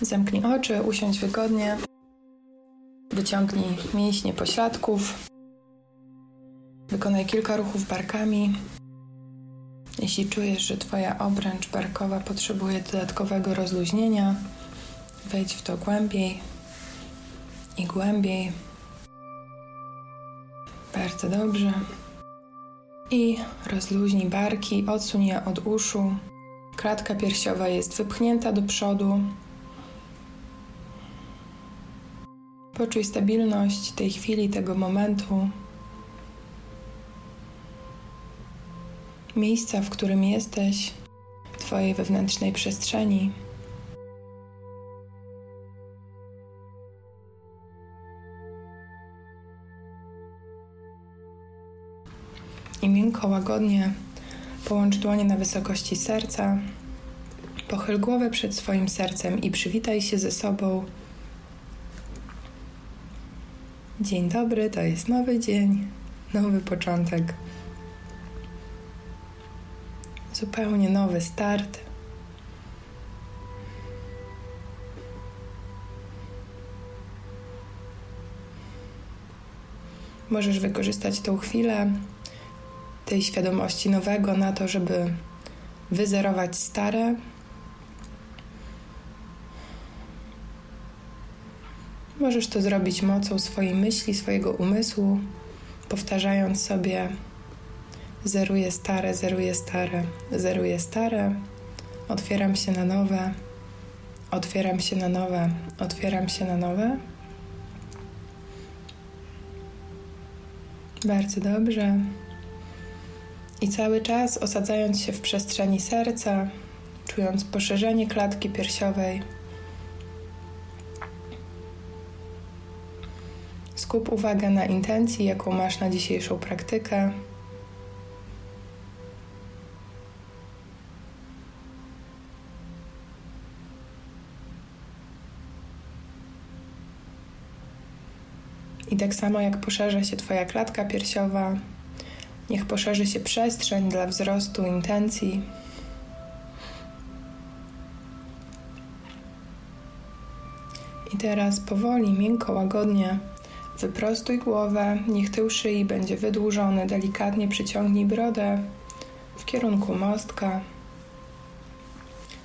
Zamknij oczy, usiądź wygodnie. Wyciągnij mięśnie pośladków. Wykonaj kilka ruchów barkami. Jeśli czujesz, że Twoja obręcz barkowa potrzebuje dodatkowego rozluźnienia, wejdź w to głębiej i głębiej. Bardzo dobrze. I rozluźnij barki, odsuń je od uszu. Klatka piersiowa jest wypchnięta do przodu. Poczuj stabilność tej chwili, tego momentu. Miejsca, w którym jesteś, Twojej wewnętrznej przestrzeni. I miękko, łagodnie połącz dłonie na wysokości serca. Pochyl głowę przed swoim sercem i przywitaj się ze sobą. Dzień dobry, to jest nowy dzień, nowy początek. Zupełnie nowy start. Możesz wykorzystać tą chwilę tej świadomości nowego na to, żeby wyzerować stare. Możesz to zrobić mocą swojej myśli, swojego umysłu, powtarzając sobie: zeruję stare, zeruję stare, zeruję stare, otwieram się na nowe, otwieram się na nowe, otwieram się na nowe. Bardzo dobrze. I cały czas osadzając się w przestrzeni serca, czując poszerzenie klatki piersiowej, skup uwagę na intencji, jaką masz na dzisiejszą praktykę. I tak samo jak poszerza się Twoja klatka piersiowa, Niech poszerzy się przestrzeń dla wzrostu intencji. I teraz powoli, miękko, łagodnie wyprostuj głowę, niech tył szyi będzie wydłużony, delikatnie przyciągnij brodę w kierunku mostka.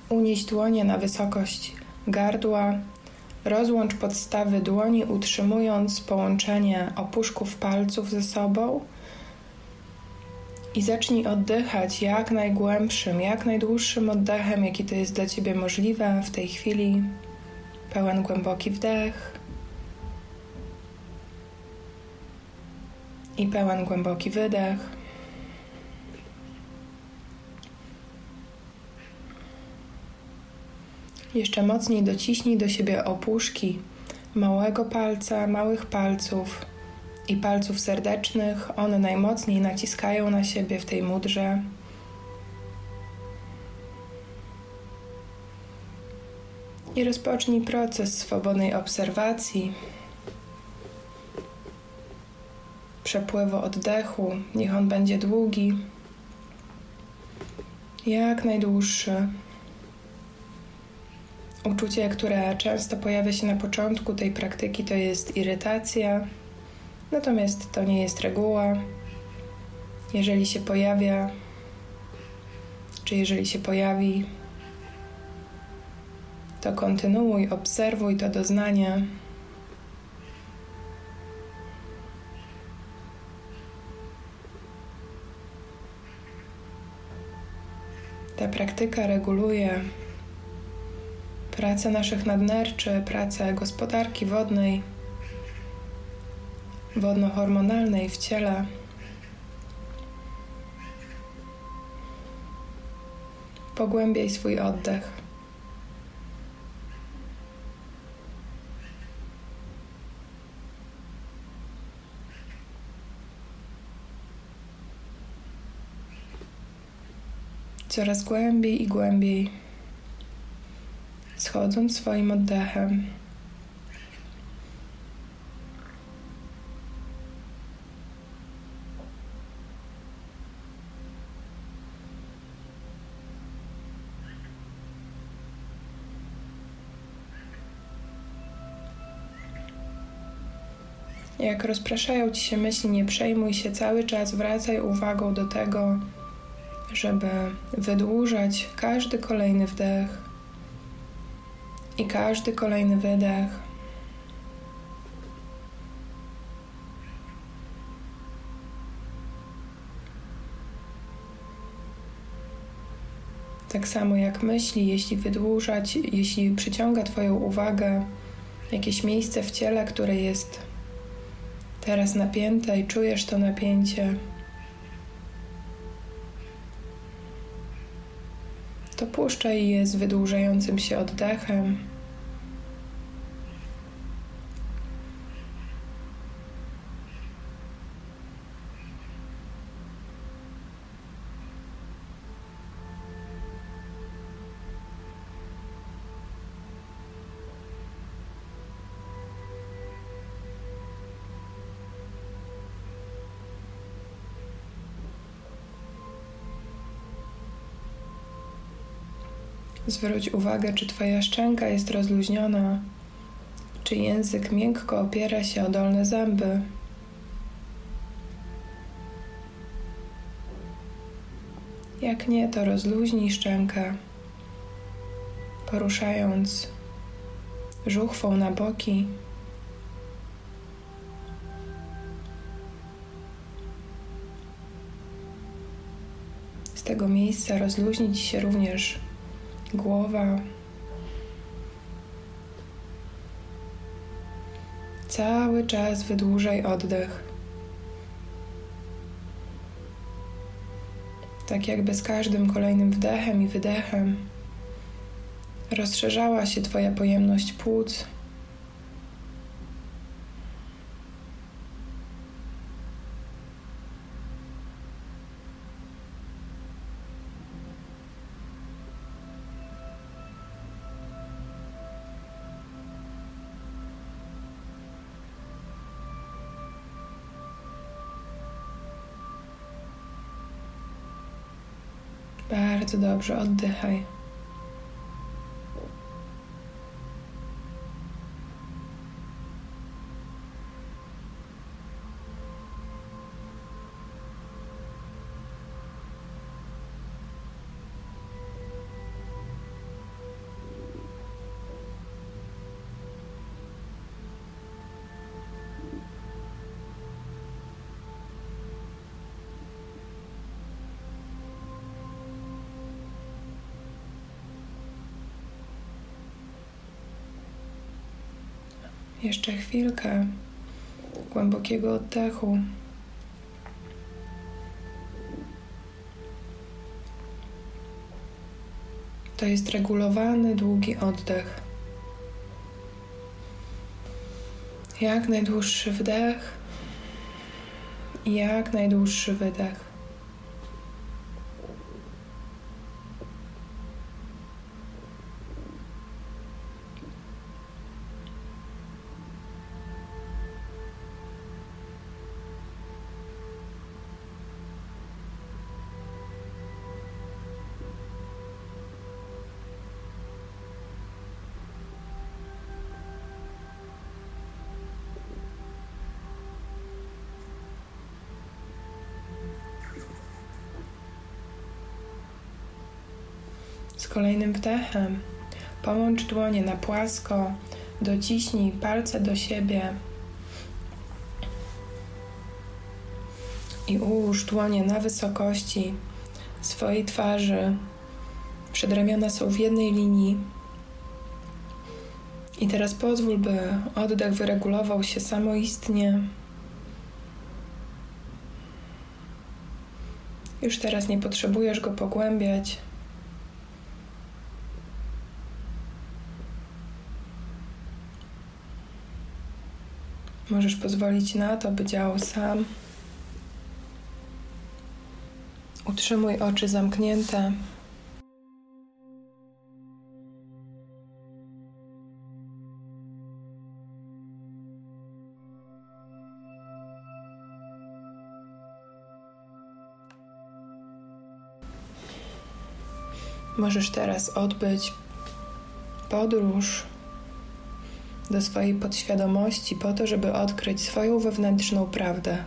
Unieś dłonie na wysokość gardła. Rozłącz podstawy dłoni, utrzymując połączenie opuszków palców ze sobą i zacznij oddychać jak najgłębszym, jak najdłuższym oddechem, jaki to jest dla Ciebie możliwe w tej chwili. Pełen głęboki wdech i pełen głęboki wydech. Jeszcze mocniej dociśnij do siebie opuszki małego palca, małych palców i palców serdecznych. One najmocniej naciskają na siebie w tej mudrze. I rozpocznij proces swobodnej obserwacji, przepływu oddechu. Niech on będzie długi, jak najdłuższy. Uczucie, które często pojawia się na początku tej praktyki, to jest irytacja Natomiast to nie jest reguła. Jeżeli się pojawia, czy jeżeli się pojawi, to kontynuuj, obserwuj to doznanie. Ta praktyka reguluje pracę naszych nadnerczy, pracę gospodarki wodnej wodno-hormonalnej w ciele. Pogłębiaj swój oddech. coraz głębiej i głębiej, schodząc swoim oddechem. Jak rozpraszają ci się myśli, nie przejmuj się cały czas, wracaj uwagą do tego, żeby wydłużać każdy kolejny wdech i każdy kolejny wydech. Tak samo jak myśli, jeśli wydłużać, jeśli przyciąga Twoją uwagę jakieś miejsce w ciele, które jest teraz napięte i czujesz to napięcie, to puszczaj je z wydłużającym się oddechem. Zwróć uwagę, czy Twoja szczęka jest rozluźniona, czy język miękko opiera się o dolne zęby. Jak nie, to rozluźnij szczękę, poruszając żuchwą na boki. Z tego miejsca rozluźnić się również głowa. Cały czas wydłużaj oddech. Tak jakby z każdym kolejnym wdechem i wydechem rozszerzała się Twoja pojemność płuc. Bardzo dobrze, oddychaj. Jeszcze chwilkę głębokiego oddechu. To jest regulowany, długi oddech. Jak najdłuższy wdech jak najdłuższy wydech. Kolejnym wdechem połącz dłonie na płasko, dociśnij palce do siebie i ułóż dłonie na wysokości swojej twarzy. Przedramiona są w jednej linii. I teraz pozwól, by oddech wyregulował się samoistnie. Już teraz nie potrzebujesz go pogłębiać. Możesz pozwolić na to, by działał sam. Utrzymuj oczy zamknięte. Możesz teraz odbyć podróż do swojej podświadomości po to, żeby odkryć swoją wewnętrzną prawdę.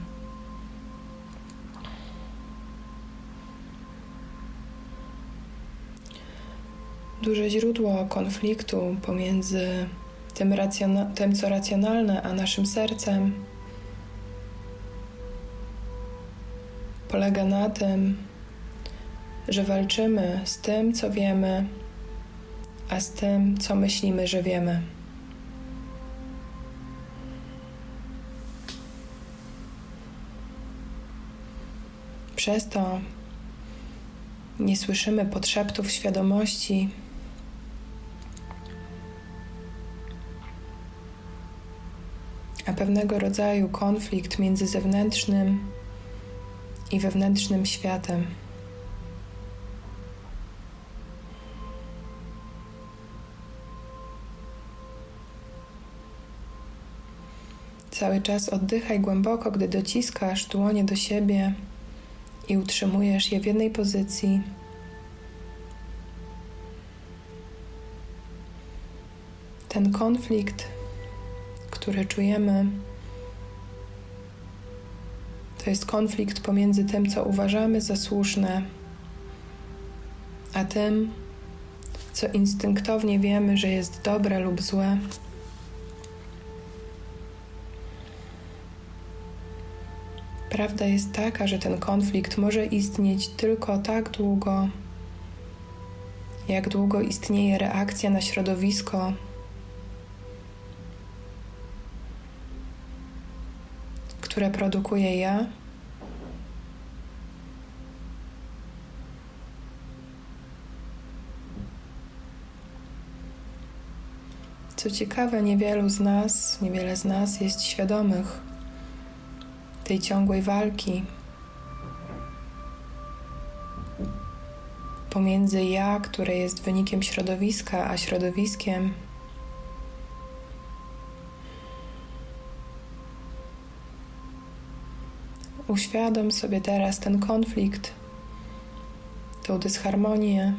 Duże źródło konfliktu pomiędzy tym, tym, co racjonalne, a naszym sercem polega na tym, że walczymy z tym, co wiemy, a z tym, co myślimy, że wiemy. Przez to nie słyszymy podszeptów świadomości. A pewnego rodzaju konflikt między zewnętrznym i wewnętrznym światem. Cały czas oddychaj głęboko, gdy dociskasz dłonie do siebie i utrzymujesz je w jednej pozycji. Ten konflikt, który czujemy, to jest konflikt pomiędzy tym, co uważamy za słuszne, a tym, co instynktownie wiemy, że jest dobre lub złe. Prawda jest taka, że ten konflikt może istnieć tylko tak długo, jak długo istnieje reakcja na środowisko, które produkuje ja. Co ciekawe, niewielu z nas, niewiele z nas jest świadomych tej ciągłej walki pomiędzy ja, które jest wynikiem środowiska, a środowiskiem. Uświadom sobie teraz ten konflikt, tą dysharmonię.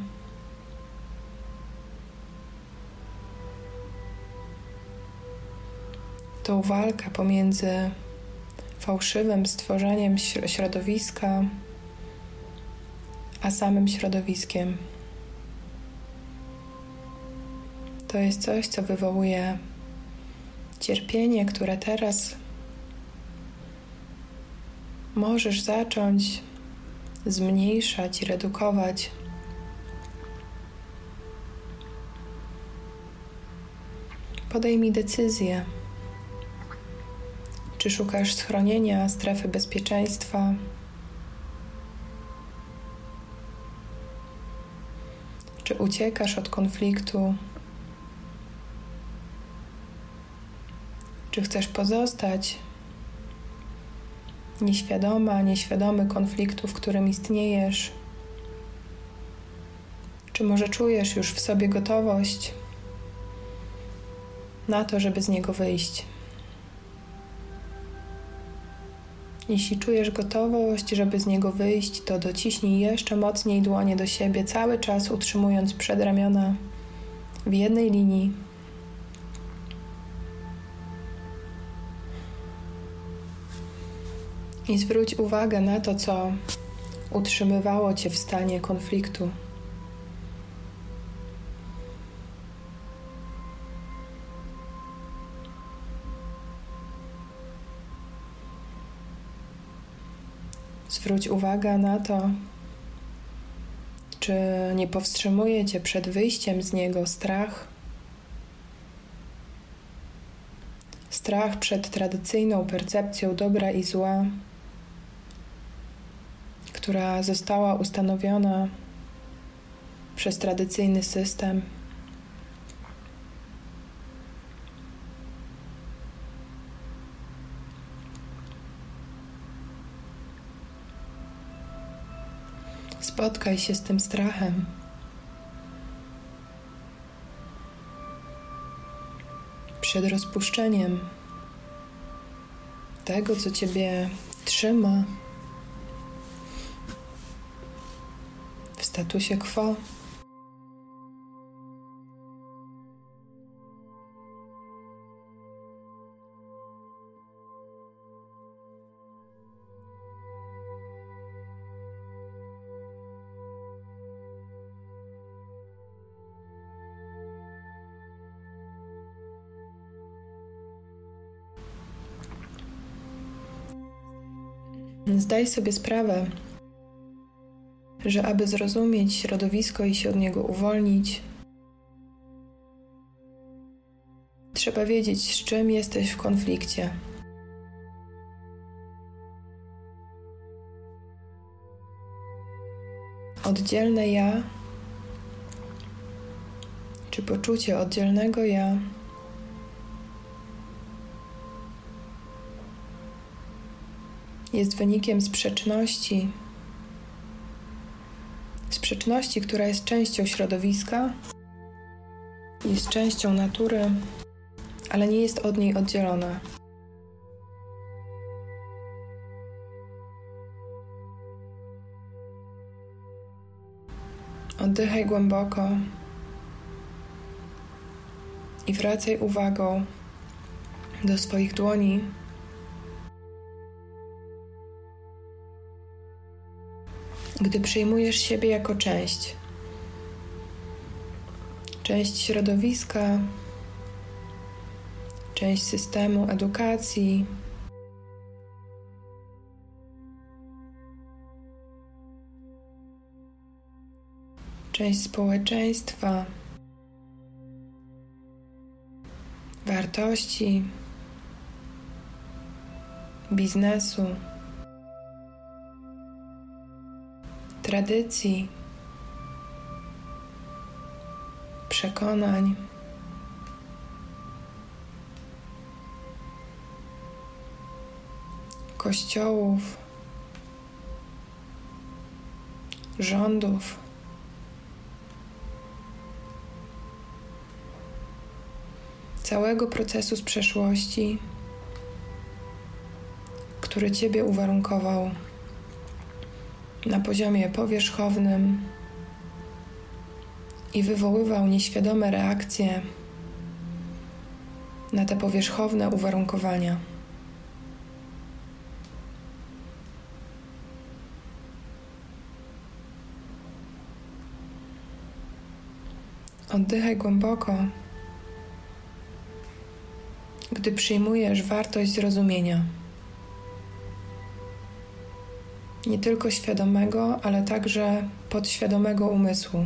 Tą walkę pomiędzy fałszywym stworzeniem środowiska, a samym środowiskiem. To jest coś, co wywołuje cierpienie, które teraz możesz zacząć zmniejszać redukować. Podejmij decyzję. Czy szukasz schronienia, strefy bezpieczeństwa? Czy uciekasz od konfliktu? Czy chcesz pozostać nieświadoma, nieświadomy konfliktu, w którym istniejesz? Czy może czujesz już w sobie gotowość na to, żeby z niego wyjść? Jeśli czujesz gotowość, żeby z niego wyjść, to dociśnij jeszcze mocniej dłonie do siebie, cały czas utrzymując przedramiona w jednej linii. I zwróć uwagę na to, co utrzymywało cię w stanie konfliktu. Zwróć uwagę na to, czy nie powstrzymuje cię przed wyjściem z niego strach. Strach przed tradycyjną percepcją dobra i zła, która została ustanowiona przez tradycyjny system. Spotkaj się z tym strachem. Przed rozpuszczeniem tego, co Ciebie trzyma w statusie quo. Zdaj sobie sprawę, że aby zrozumieć środowisko i się od niego uwolnić, trzeba wiedzieć, z czym jesteś w konflikcie. Oddzielne ja, czy poczucie oddzielnego ja, jest wynikiem sprzeczności sprzeczności, która jest częścią środowiska, jest częścią natury, ale nie jest od niej oddzielona. Oddychaj głęboko i wracaj uwagą do swoich dłoni. Gdy przyjmujesz siebie jako część. Część środowiska, część systemu edukacji. Część społeczeństwa, wartości, biznesu. Tradycji, przekonań. Kościołów, rządów, całego procesu z przeszłości, który Ciebie uwarunkował na poziomie powierzchownym i wywoływał nieświadome reakcje na te powierzchowne uwarunkowania. Oddychaj głęboko, gdy przyjmujesz wartość zrozumienia. Nie tylko świadomego, ale także podświadomego umysłu.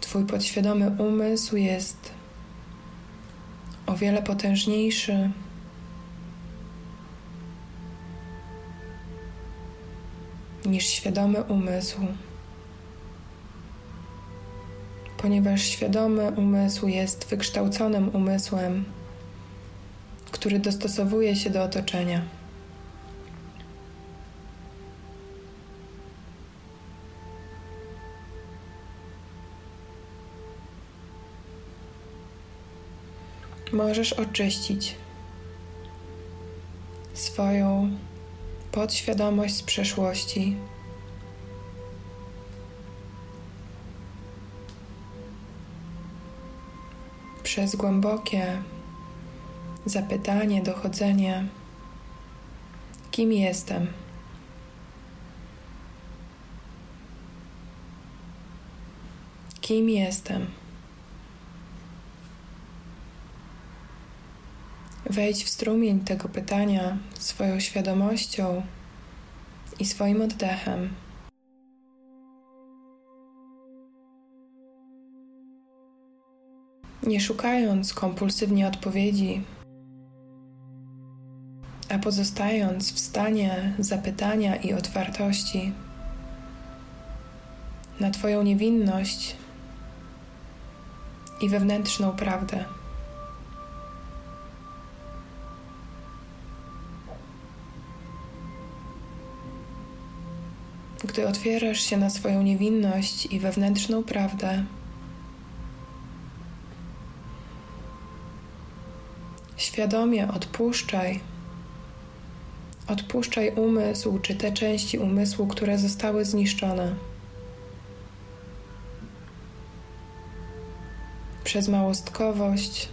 Twój podświadomy umysł jest o wiele potężniejszy. Niż świadomy umysł, ponieważ świadomy umysł jest wykształconym umysłem który dostosowuje się do otoczenia. Możesz oczyścić swoją podświadomość z przeszłości. Przez głębokie zapytanie, dochodzenie, kim jestem. Kim jestem? Wejdź w strumień tego pytania swoją świadomością i swoim oddechem. Nie szukając kompulsywnie odpowiedzi, pozostając w stanie zapytania i otwartości na Twoją niewinność i wewnętrzną prawdę. Gdy otwierasz się na swoją niewinność i wewnętrzną prawdę, świadomie odpuszczaj Odpuszczaj umysł czy te części umysłu, które zostały zniszczone. Przez małostkowość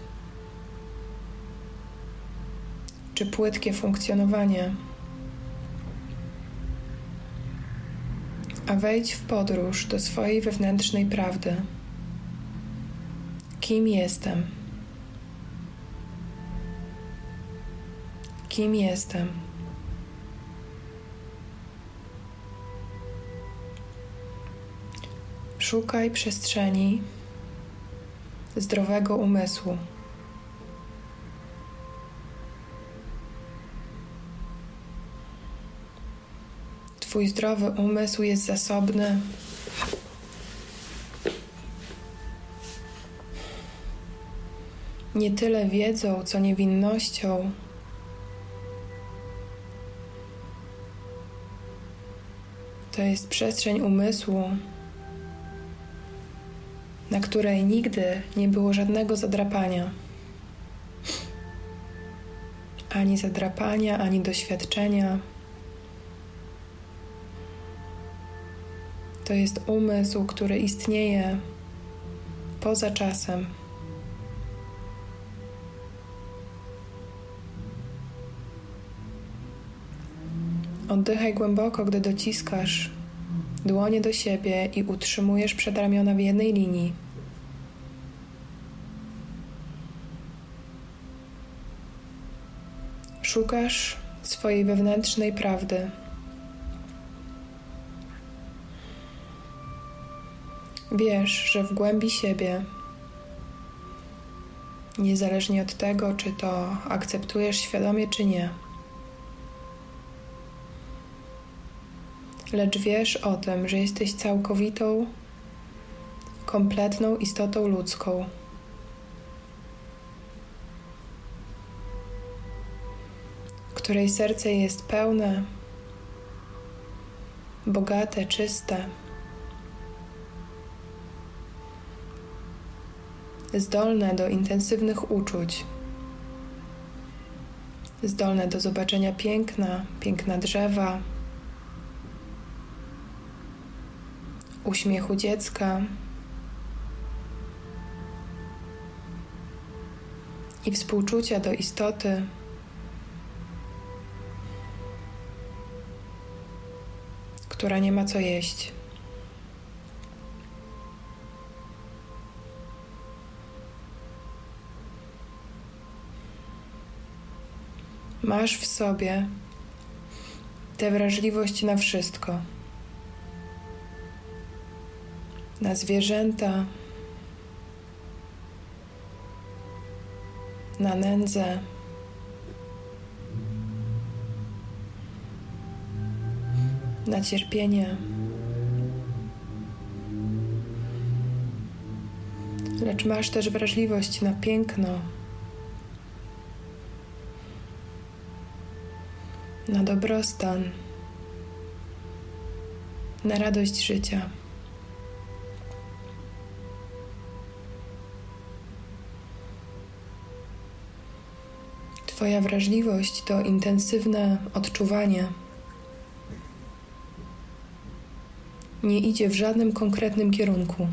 czy płytkie funkcjonowanie. A wejdź w podróż do swojej wewnętrznej prawdy. Kim jestem? kim jestem. Szukaj przestrzeni zdrowego umysłu. Twój zdrowy umysł jest zasobny. Nie tyle wiedzą, co niewinnością. To jest przestrzeń umysłu, na której nigdy nie było żadnego zadrapania. Ani zadrapania, ani doświadczenia. To jest umysł, który istnieje poza czasem. Oddychaj głęboko, gdy dociskasz dłonie do siebie i utrzymujesz przedramiona w jednej linii. Szukasz swojej wewnętrznej prawdy. Wiesz, że w głębi siebie, niezależnie od tego, czy to akceptujesz świadomie, czy nie, lecz wiesz o tym, że jesteś całkowitą, kompletną istotą ludzką. której serce jest pełne, bogate, czyste. zdolne do intensywnych uczuć, zdolne do zobaczenia piękna, piękna drzewa, uśmiechu dziecka i współczucia do istoty. która nie ma co jeść. Masz w sobie tę wrażliwość na wszystko. Na zwierzęta, na nędzę. Na cierpienie. Lecz masz też wrażliwość na piękno. na dobrostan, na radość życia. Twoja wrażliwość to intensywne odczuwanie. Nie idzie w żadnym konkretnym kierunku.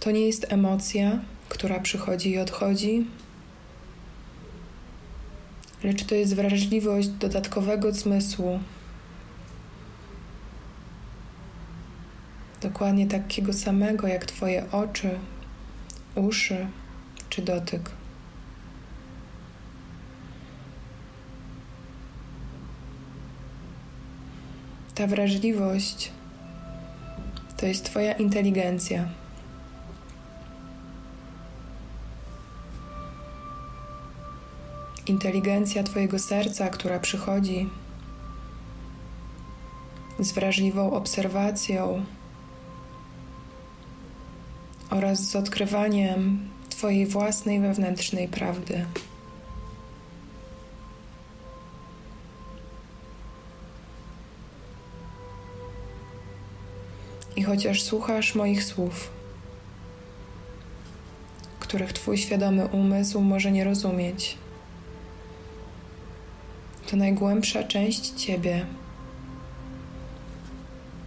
To nie jest emocja, która przychodzi i odchodzi, lecz to jest wrażliwość dodatkowego zmysłu. Dokładnie takiego samego jak Twoje oczy, uszy czy dotyk. Ta wrażliwość to jest Twoja inteligencja. inteligencja Twojego serca, która przychodzi z wrażliwą obserwacją oraz z odkrywaniem Twojej własnej wewnętrznej prawdy. Chociaż słuchasz moich słów, których Twój świadomy umysł może nie rozumieć, to najgłębsza część Ciebie.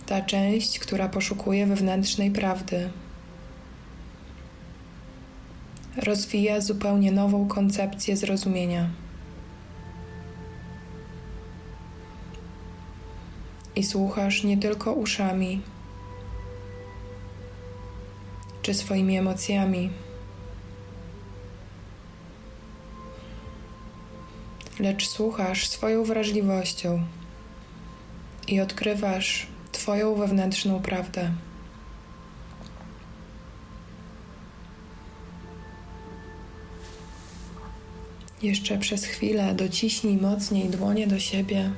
Ta część, która poszukuje wewnętrznej prawdy. Rozwija zupełnie nową koncepcję zrozumienia. I słuchasz nie tylko uszami czy swoimi emocjami lecz słuchasz swoją wrażliwością i odkrywasz Twoją wewnętrzną prawdę. Jeszcze przez chwilę dociśnij mocniej dłonie do siebie.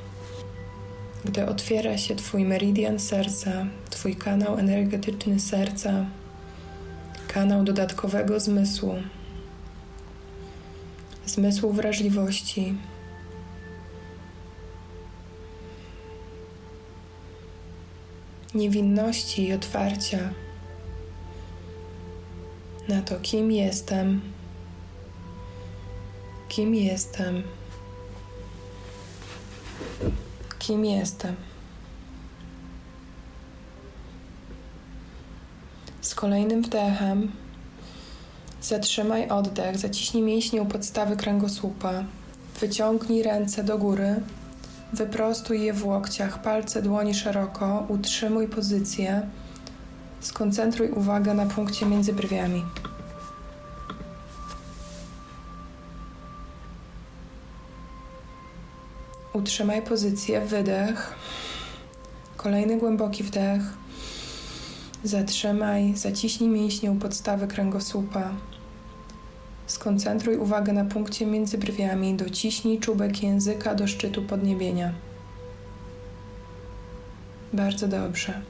Gdy otwiera się Twój meridian serca, Twój kanał energetyczny serca, kanał dodatkowego zmysłu, zmysłu wrażliwości, niewinności i otwarcia na to, kim jestem, kim jestem, kim jestem. Kolejnym wdechem zatrzymaj oddech, zaciśnij mięśnie u podstawy kręgosłupa, wyciągnij ręce do góry Wyprostuj je w łokciach, palce dłoni szeroko, utrzymuj pozycję. Skoncentruj uwagę na punkcie między brwiami. Utrzymaj pozycję, wydech. Kolejny głęboki wdech. Zatrzymaj, zaciśnij mięśnie u podstawy kręgosłupa. Skoncentruj uwagę na punkcie między brwiami, dociśnij czubek języka do szczytu podniebienia. Bardzo dobrze.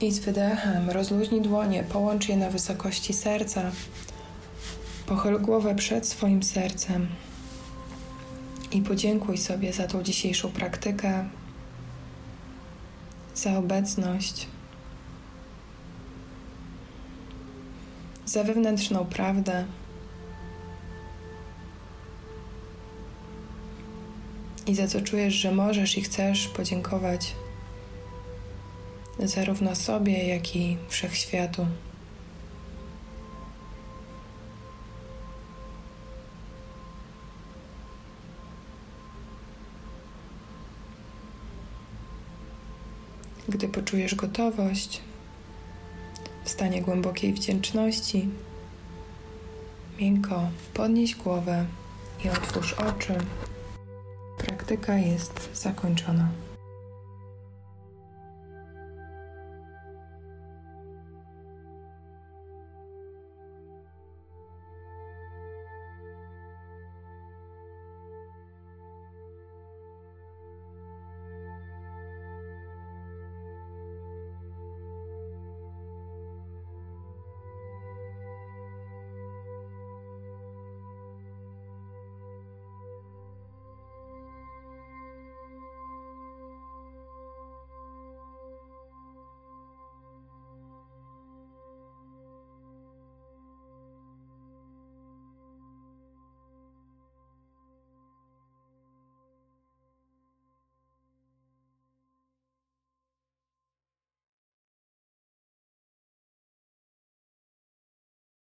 I z wydechem rozluźnij dłonie, połącz je na wysokości serca. Pochyl głowę przed swoim sercem i podziękuj sobie za tą dzisiejszą praktykę, za obecność, za wewnętrzną prawdę. i za co czujesz, że możesz i chcesz podziękować zarówno sobie, jak i wszechświatu. Gdy poczujesz gotowość, w stanie głębokiej wdzięczności, miękko podnieś głowę i otwórz oczy praktyka jest zakończona.